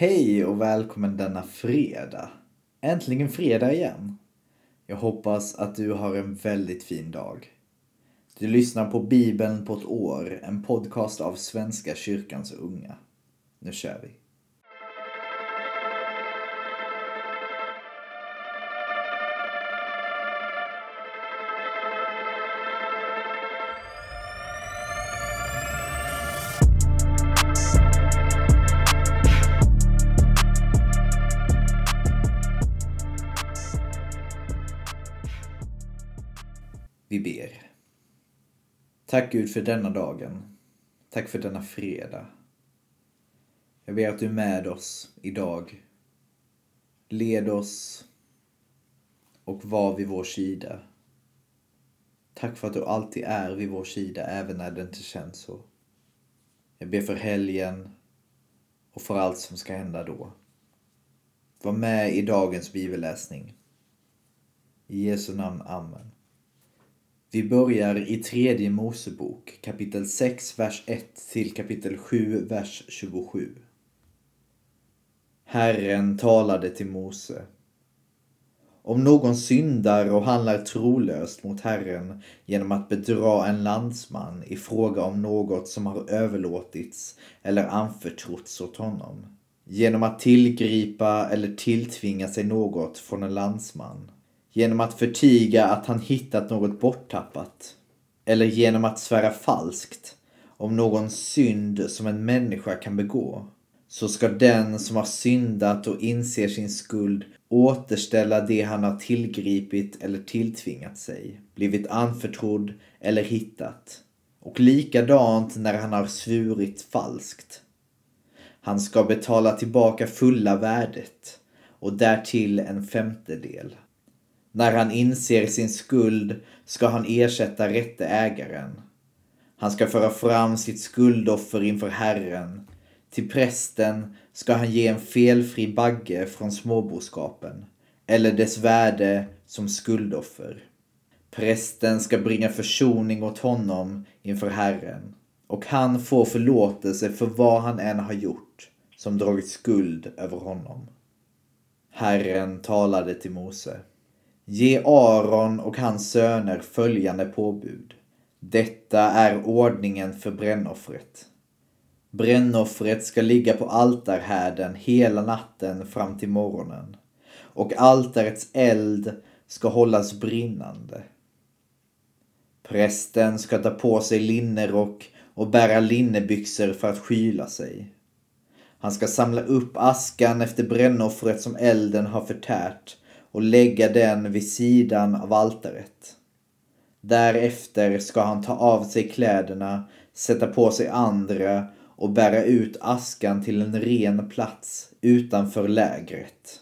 Hej och välkommen denna fredag. Äntligen fredag igen. Jag hoppas att du har en väldigt fin dag. Du lyssnar på Bibeln på ett år, en podcast av Svenska kyrkans unga. Nu kör vi. Tack Gud för denna dagen. Tack för denna fredag. Jag ber att du är med oss idag. Led oss och var vid vår sida. Tack för att du alltid är vid vår sida även när det inte känns så. Jag ber för helgen och för allt som ska hända då. Var med i dagens bibelläsning. I Jesu namn, Amen. Vi börjar i tredje Mosebok kapitel 6, vers 1 till kapitel 7, vers 27. Herren talade till Mose. Om någon syndar och handlar trolöst mot Herren genom att bedra en landsman i fråga om något som har överlåtits eller anförtrotts åt honom, genom att tillgripa eller tilltvinga sig något från en landsman, genom att förtiga att han hittat något borttappat, eller genom att svära falskt om någon synd som en människa kan begå, så ska den som har syndat och inser sin skuld återställa det han har tillgripit eller tilltvingat sig, blivit anförtrodd eller hittat. Och likadant när han har svurit falskt. Han ska betala tillbaka fulla värdet och därtill en femtedel. När han inser sin skuld ska han ersätta rätte ägaren. Han ska föra fram sitt skuldoffer inför Herren. Till prästen ska han ge en felfri bagge från småboskapen eller dess värde som skuldoffer. Prästen ska bringa försoning åt honom inför Herren och han får förlåtelse för vad han än har gjort som dragit skuld över honom. Herren talade till Mose. Ge Aron och hans söner följande påbud. Detta är ordningen för brännoffret. Brännoffret ska ligga på altarhärden hela natten fram till morgonen och altarets eld ska hållas brinnande. Prästen ska ta på sig linnerock och bära linnebyxor för att skyla sig. Han ska samla upp askan efter brännoffret som elden har förtärt och lägga den vid sidan av altaret. Därefter ska han ta av sig kläderna, sätta på sig andra och bära ut askan till en ren plats utanför lägret.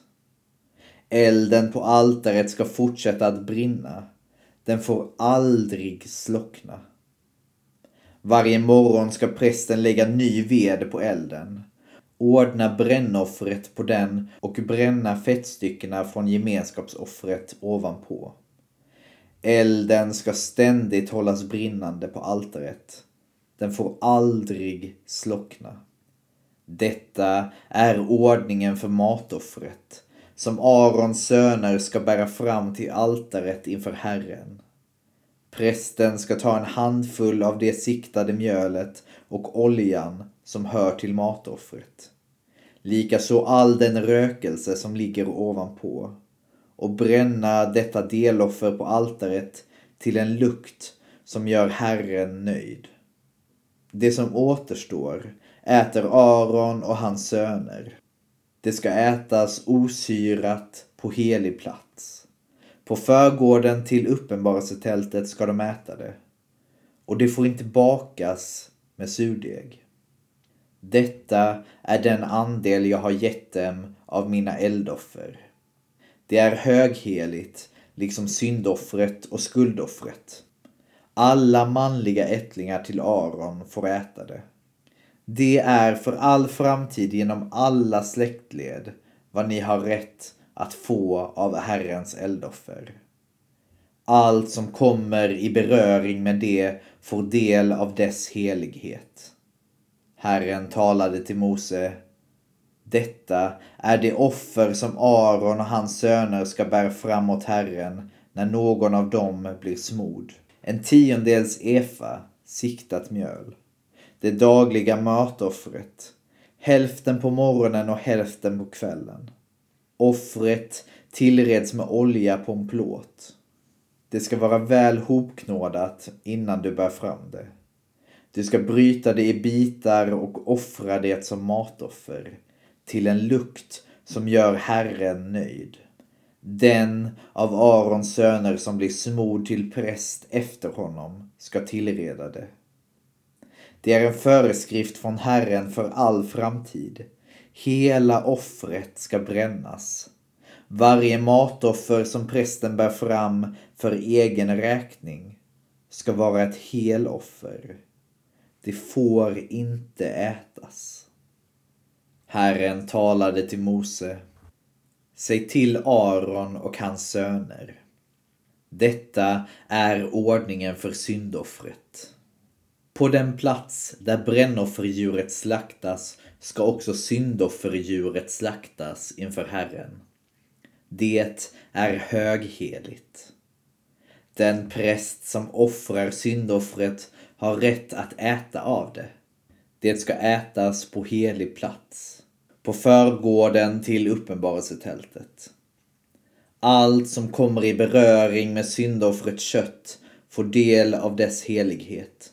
Elden på altaret ska fortsätta att brinna. Den får aldrig slockna. Varje morgon ska prästen lägga ny ved på elden ordna brännoffret på den och bränna fettstyckena från gemenskapsoffret ovanpå. Elden ska ständigt hållas brinnande på altaret. Den får aldrig slockna. Detta är ordningen för matoffret som Arons söner ska bära fram till altaret inför Herren. Prästen ska ta en handfull av det siktade mjölet och oljan som hör till matoffret. Likaså all den rökelse som ligger ovanpå och bränna detta deloffer på altaret till en lukt som gör Herren nöjd. Det som återstår äter Aron och hans söner. Det ska ätas osyrat på helig plats. På förgården till uppenbarelsetältet ska de äta det. Och det får inte bakas med surdeg. Detta är den andel jag har gett dem av mina eldoffer. Det är högheligt, liksom syndoffret och skuldoffret. Alla manliga ättlingar till Aron får äta det. Det är för all framtid genom alla släktled vad ni har rätt att få av Herrens eldoffer. Allt som kommer i beröring med det får del av dess helighet. Herren talade till Mose. Detta är det offer som Aron och hans söner ska bära fram åt Herren när någon av dem blir smord. En tiondels efa siktat mjöl. Det dagliga matoffret. Hälften på morgonen och hälften på kvällen. Offret tillreds med olja på en plåt. Det ska vara väl hopknådat innan du bär fram det. Du ska bryta det i bitar och offra det som matoffer till en lukt som gör Herren nöjd. Den av Arons söner som blir smord till präst efter honom ska tillreda det. Det är en föreskrift från Herren för all framtid. Hela offret ska brännas. Varje matoffer som prästen bär fram för egen räkning ska vara ett heloffer. Det får inte ätas. Herren talade till Mose. Säg till Aron och hans söner. Detta är ordningen för syndoffret. På den plats där brännofferdjuret slaktas ska också syndofferdjuret slaktas inför Herren. Det är högheligt. Den präst som offrar syndoffret har rätt att äta av det. Det ska ätas på helig plats, på förgården till uppenbarelsetältet. Allt som kommer i beröring med syndoffrets kött får del av dess helighet.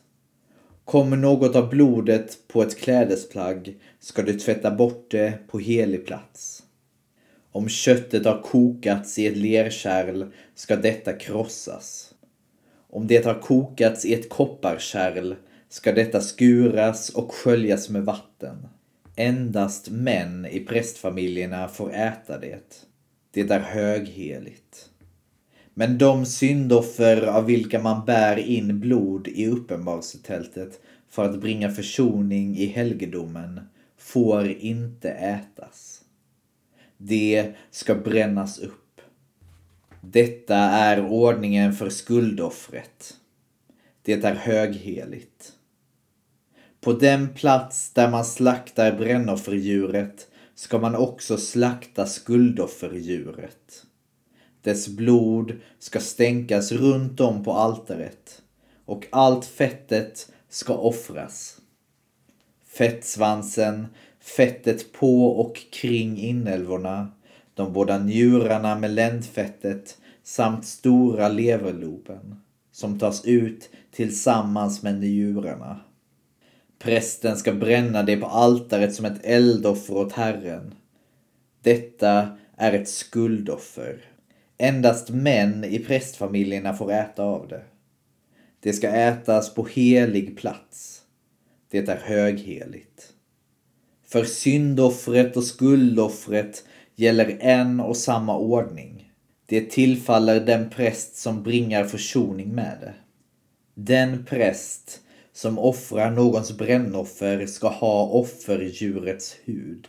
Kommer något av blodet på ett klädesplagg ska du tvätta bort det på helig plats. Om köttet har kokats i ett lerkärl ska detta krossas. Om det har kokats i ett kopparkärl ska detta skuras och sköljas med vatten. Endast män i prästfamiljerna får äta det. Det är högheligt. Men de syndoffer av vilka man bär in blod i uppenbarelsetältet för att bringa försoning i helgedomen får inte ätas. Det ska brännas upp. Detta är ordningen för skuldoffret. Det är högheligt. På den plats där man slaktar brännofferdjuret ska man också slakta skuldofferdjuret. Dess blod ska stänkas runt om på altaret och allt fettet ska offras. Fettsvansen, fettet på och kring inälvorna, de båda njurarna med ländfettet samt stora leverloben som tas ut tillsammans med njurarna. Prästen ska bränna det på altaret som ett eldoffer åt Herren. Detta är ett skuldoffer. Endast män i prästfamiljerna får äta av det. Det ska ätas på helig plats. Det är högheligt. För syndoffret och skuldoffret gäller en och samma ordning. Det tillfaller den präst som bringar försoning med det. Den präst som offrar någons brännoffer ska ha offerdjurets hud.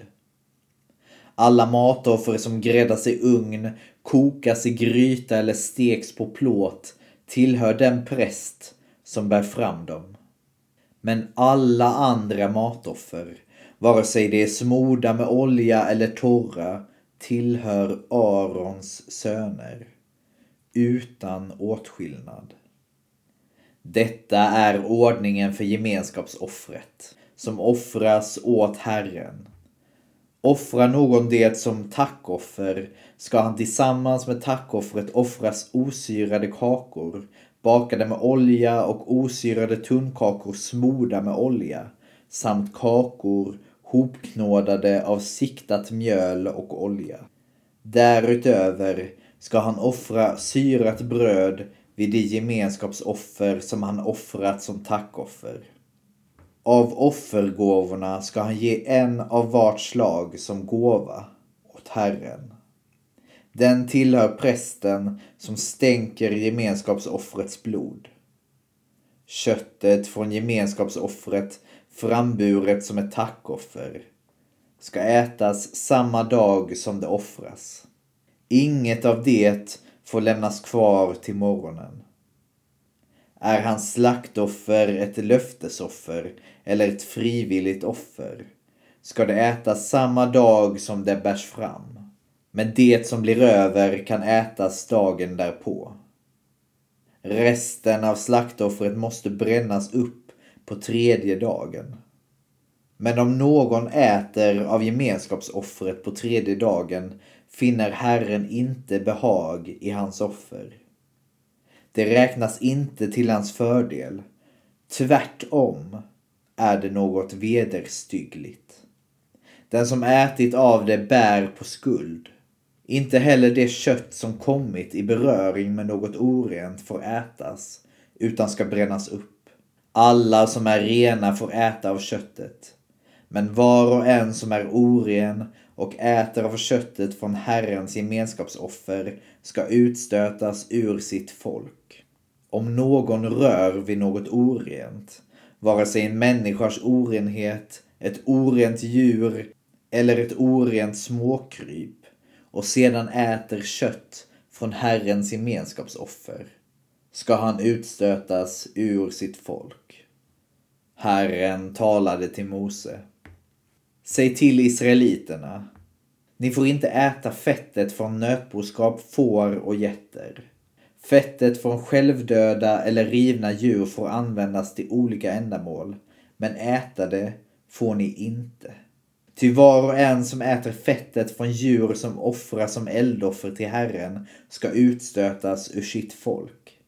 Alla matoffer som gräddas i ugn, kokas i gryta eller steks på plåt tillhör den präst som bär fram dem. Men alla andra matoffer, vare sig de är smorda med olja eller torra, tillhör Arons söner. Utan åtskillnad. Detta är ordningen för gemenskapsoffret, som offras åt Herren. Offrar någon det som tackoffer ska han tillsammans med tackoffret offras osyrade kakor, bakade med olja och osyrade tunnkakor smorda med olja, samt kakor hopknådade av siktat mjöl och olja. Därutöver ska han offra syrat bröd vid det gemenskapsoffer som han offrat som tackoffer. Av offergåvorna ska han ge en av vart slag som gåva åt Herren. Den tillhör prästen som stänker gemenskapsoffrets blod. Köttet från gemenskapsoffret framburet som ett tackoffer ska ätas samma dag som det offras. Inget av det får lämnas kvar till morgonen. Är hans slaktoffer ett löftesoffer eller ett frivilligt offer ska det ätas samma dag som det bärs fram. Men det som blir över kan ätas dagen därpå. Resten av slaktoffret måste brännas upp på tredje dagen. Men om någon äter av gemenskapsoffret på tredje dagen finner Herren inte behag i hans offer. Det räknas inte till hans fördel. Tvärtom är det något vederstyggligt. Den som ätit av det bär på skuld. Inte heller det kött som kommit i beröring med något orent får ätas, utan ska brännas upp. Alla som är rena får äta av köttet. Men var och en som är oren och äter av köttet från Herrens gemenskapsoffer ska utstötas ur sitt folk. Om någon rör vid något orent, vare sig en människas orenhet, ett orent djur eller ett orent småkryp och sedan äter kött från Herrens gemenskapsoffer ska han utstötas ur sitt folk. Herren talade till Mose. Säg till israeliterna. Ni får inte äta fettet från nötboskap, får och getter. Fettet från självdöda eller rivna djur får användas till olika ändamål, men äta det får ni inte. Ty var och en som äter fettet från djur som offras som eldoffer till Herren ska utstötas ur sitt folk.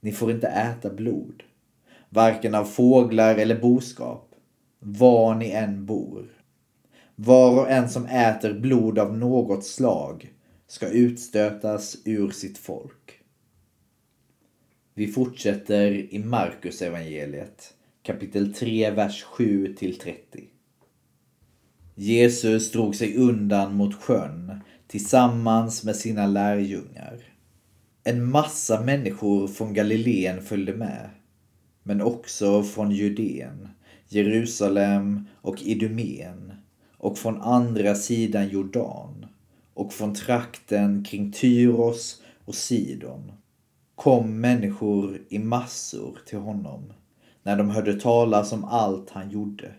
Ni får inte äta blod, varken av fåglar eller boskap, var ni än bor. Var och en som äter blod av något slag ska utstötas ur sitt folk. Vi fortsätter i Markus evangeliet kapitel 3, vers 7 till 30. Jesus drog sig undan mot sjön tillsammans med sina lärjungar. En massa människor från Galileen följde med, men också från Judeen, Jerusalem och Idumeen och från andra sidan Jordan och från trakten kring Tyros och Sidon kom människor i massor till honom när de hörde talas om allt han gjorde.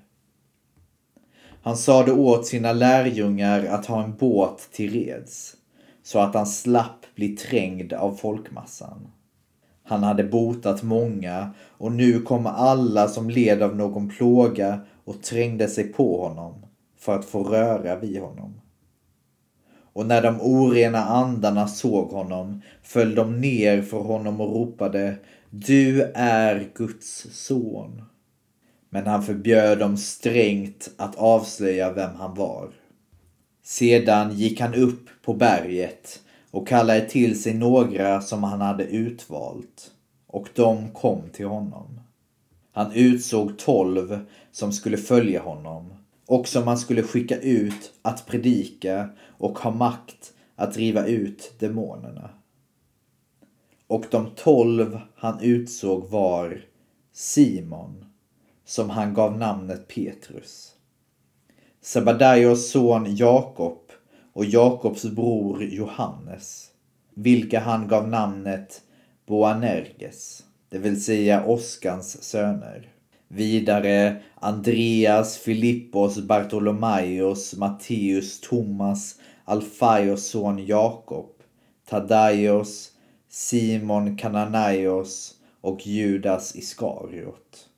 Han sade åt sina lärjungar att ha en båt till reds så att han slapp bli trängd av folkmassan. Han hade botat många och nu kom alla som led av någon plåga och trängde sig på honom för att få röra vid honom. Och när de orena andarna såg honom föll de ner för honom och ropade Du är Guds son. Men han förbjöd dem strängt att avslöja vem han var. Sedan gick han upp på berget och kallade till sig några som han hade utvalt och de kom till honom. Han utsåg tolv som skulle följa honom och som han skulle skicka ut att predika och ha makt att driva ut demonerna. Och de tolv han utsåg var Simon, som han gav namnet Petrus. Sebadaios son Jakob och Jakobs bror Johannes, vilka han gav namnet Boanerges, det vill säga Oskans söner. Vidare Andreas, Filippos, Bartolomaios, Matteus, Thomas, Alfaios son Jakob, Tadaios, Simon Kananaios och Judas Iskariot.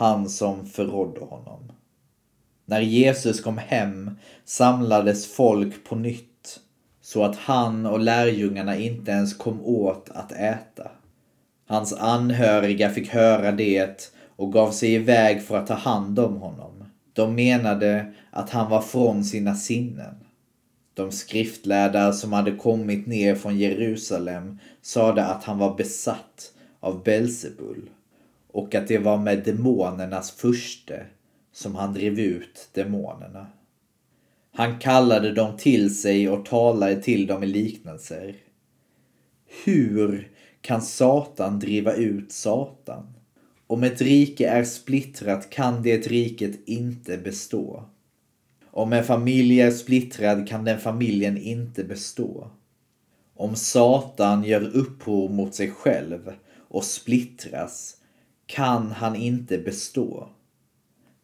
Han som förrådde honom. När Jesus kom hem samlades folk på nytt så att han och lärjungarna inte ens kom åt att äta. Hans anhöriga fick höra det och gav sig iväg för att ta hand om honom. De menade att han var från sina sinnen. De skriftlärda som hade kommit ner från Jerusalem sade att han var besatt av Belsebul och att det var med demonernas furste som han drev ut demonerna. Han kallade dem till sig och talade till dem i liknelser. Hur kan Satan driva ut Satan? Om ett rike är splittrat kan det riket inte bestå. Om en familj är splittrad kan den familjen inte bestå. Om Satan gör uppror mot sig själv och splittras kan han inte bestå.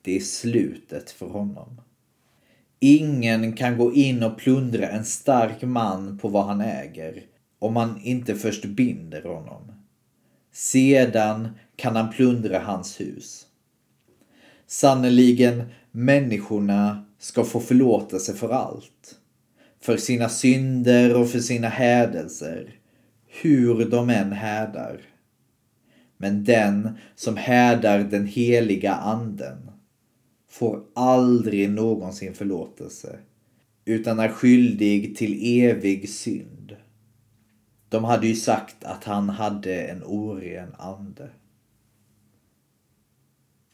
det är slutet för honom. Ingen kan gå in och plundra en stark man på vad han äger om man inte först binder honom. Sedan kan han plundra hans hus. Sannerligen, människorna ska få förlåtelse för allt. För sina synder och för sina hädelser, hur de än hädar. Men den som hädar den heliga anden får aldrig någonsin förlåtelse utan är skyldig till evig synd. De hade ju sagt att han hade en oren ande.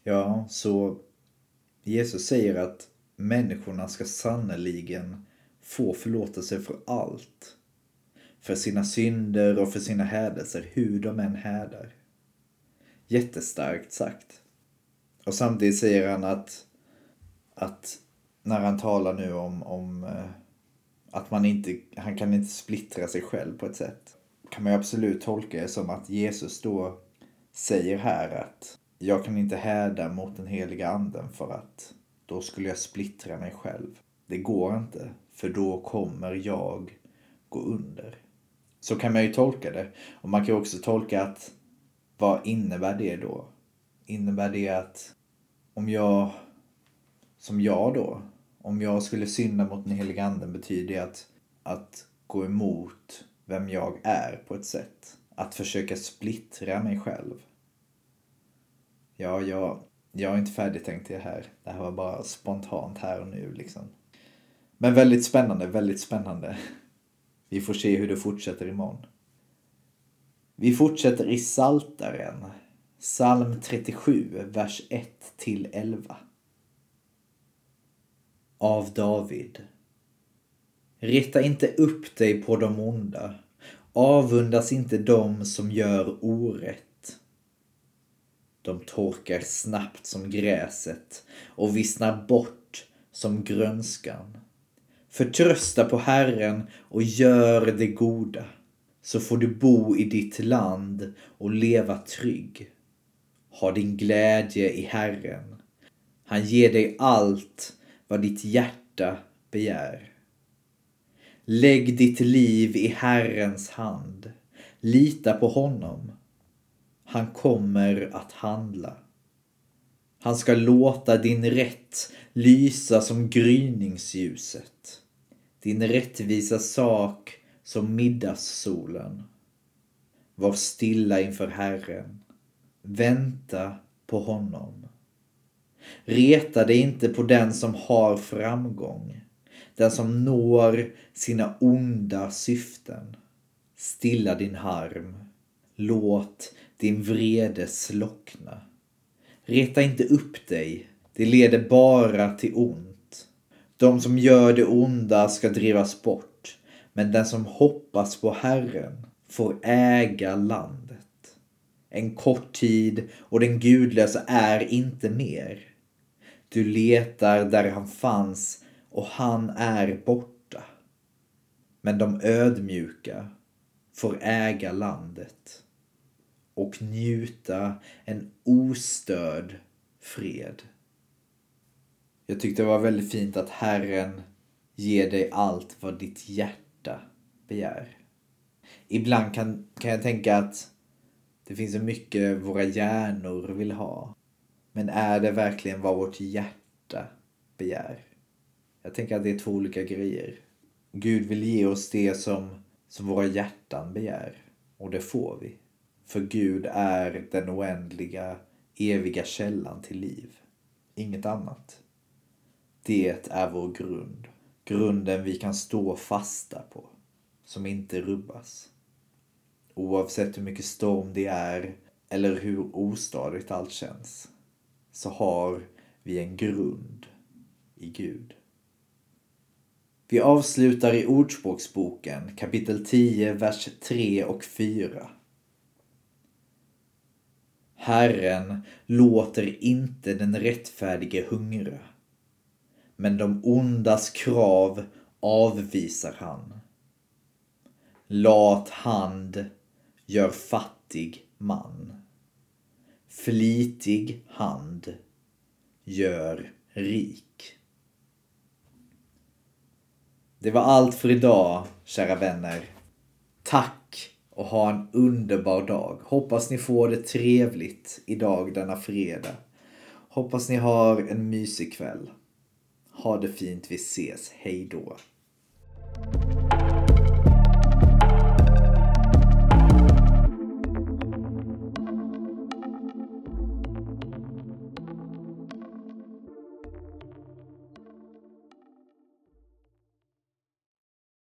Ja, så Jesus säger att människorna ska sannoliken få förlåtelse för allt. För sina synder och för sina hädelser, hur de än hädar. Jättestarkt sagt. Och samtidigt säger han att, att när han talar nu om, om eh, att man inte, han kan inte splittra sig själv på ett sätt. Kan man ju absolut tolka det som att Jesus då säger här att jag kan inte häda mot den heliga anden för att då skulle jag splittra mig själv. Det går inte, för då kommer jag gå under. Så kan man ju tolka det. Och man kan också tolka att vad innebär det då? Innebär det att om jag, som jag då, om jag skulle synda mot den heliga anden betyder det att, att gå emot vem jag är på ett sätt. Att försöka splittra mig själv. Ja, jag, jag är inte färdigtänkt i det här. Det här var bara spontant här och nu liksom. Men väldigt spännande, väldigt spännande. Vi får se hur det fortsätter imorgon. Vi fortsätter i Saltaren, psalm 37, vers 1 till 11. Av David. Reta inte upp dig på de onda. Avundas inte dem som gör orätt. De torkar snabbt som gräset och vissnar bort som grönskan. Förtrösta på Herren och gör det goda så får du bo i ditt land och leva trygg. Ha din glädje i Herren. Han ger dig allt vad ditt hjärta begär. Lägg ditt liv i Herrens hand. Lita på honom. Han kommer att handla. Han ska låta din rätt lysa som gryningsljuset. Din rättvisa sak som middagssolen. Var stilla inför Herren. Vänta på honom. Reta dig inte på den som har framgång, den som når sina onda syften. Stilla din harm. Låt din vrede slockna. Reta inte upp dig, det leder bara till ont. De som gör det onda ska drivas bort men den som hoppas på Herren får äga landet. En kort tid och den gudlösa är inte mer. Du letar där han fanns och han är borta. Men de ödmjuka får äga landet och njuta en ostörd fred. Jag tyckte det var väldigt fint att Herren ger dig allt vad ditt hjärta hjärta begär. Ibland kan, kan jag tänka att det finns så mycket våra hjärnor vill ha. Men är det verkligen vad vårt hjärta begär? Jag tänker att det är två olika grejer. Gud vill ge oss det som, som våra hjärtan begär. Och det får vi. För Gud är den oändliga, eviga källan till liv. Inget annat. Det är vår grund. Grunden vi kan stå fasta på. Som inte rubbas. Oavsett hur mycket storm det är eller hur ostadigt allt känns. Så har vi en grund i Gud. Vi avslutar i Ordspråksboken kapitel 10, vers 3 och 4. Herren låter inte den rättfärdige hungra men de ondas krav avvisar han. Lat hand gör fattig man. Flitig hand gör rik. Det var allt för idag, kära vänner. Tack och ha en underbar dag. Hoppas ni får det trevligt idag denna fredag. Hoppas ni har en mysig kväll. Ha det fint, vi ses, hej då!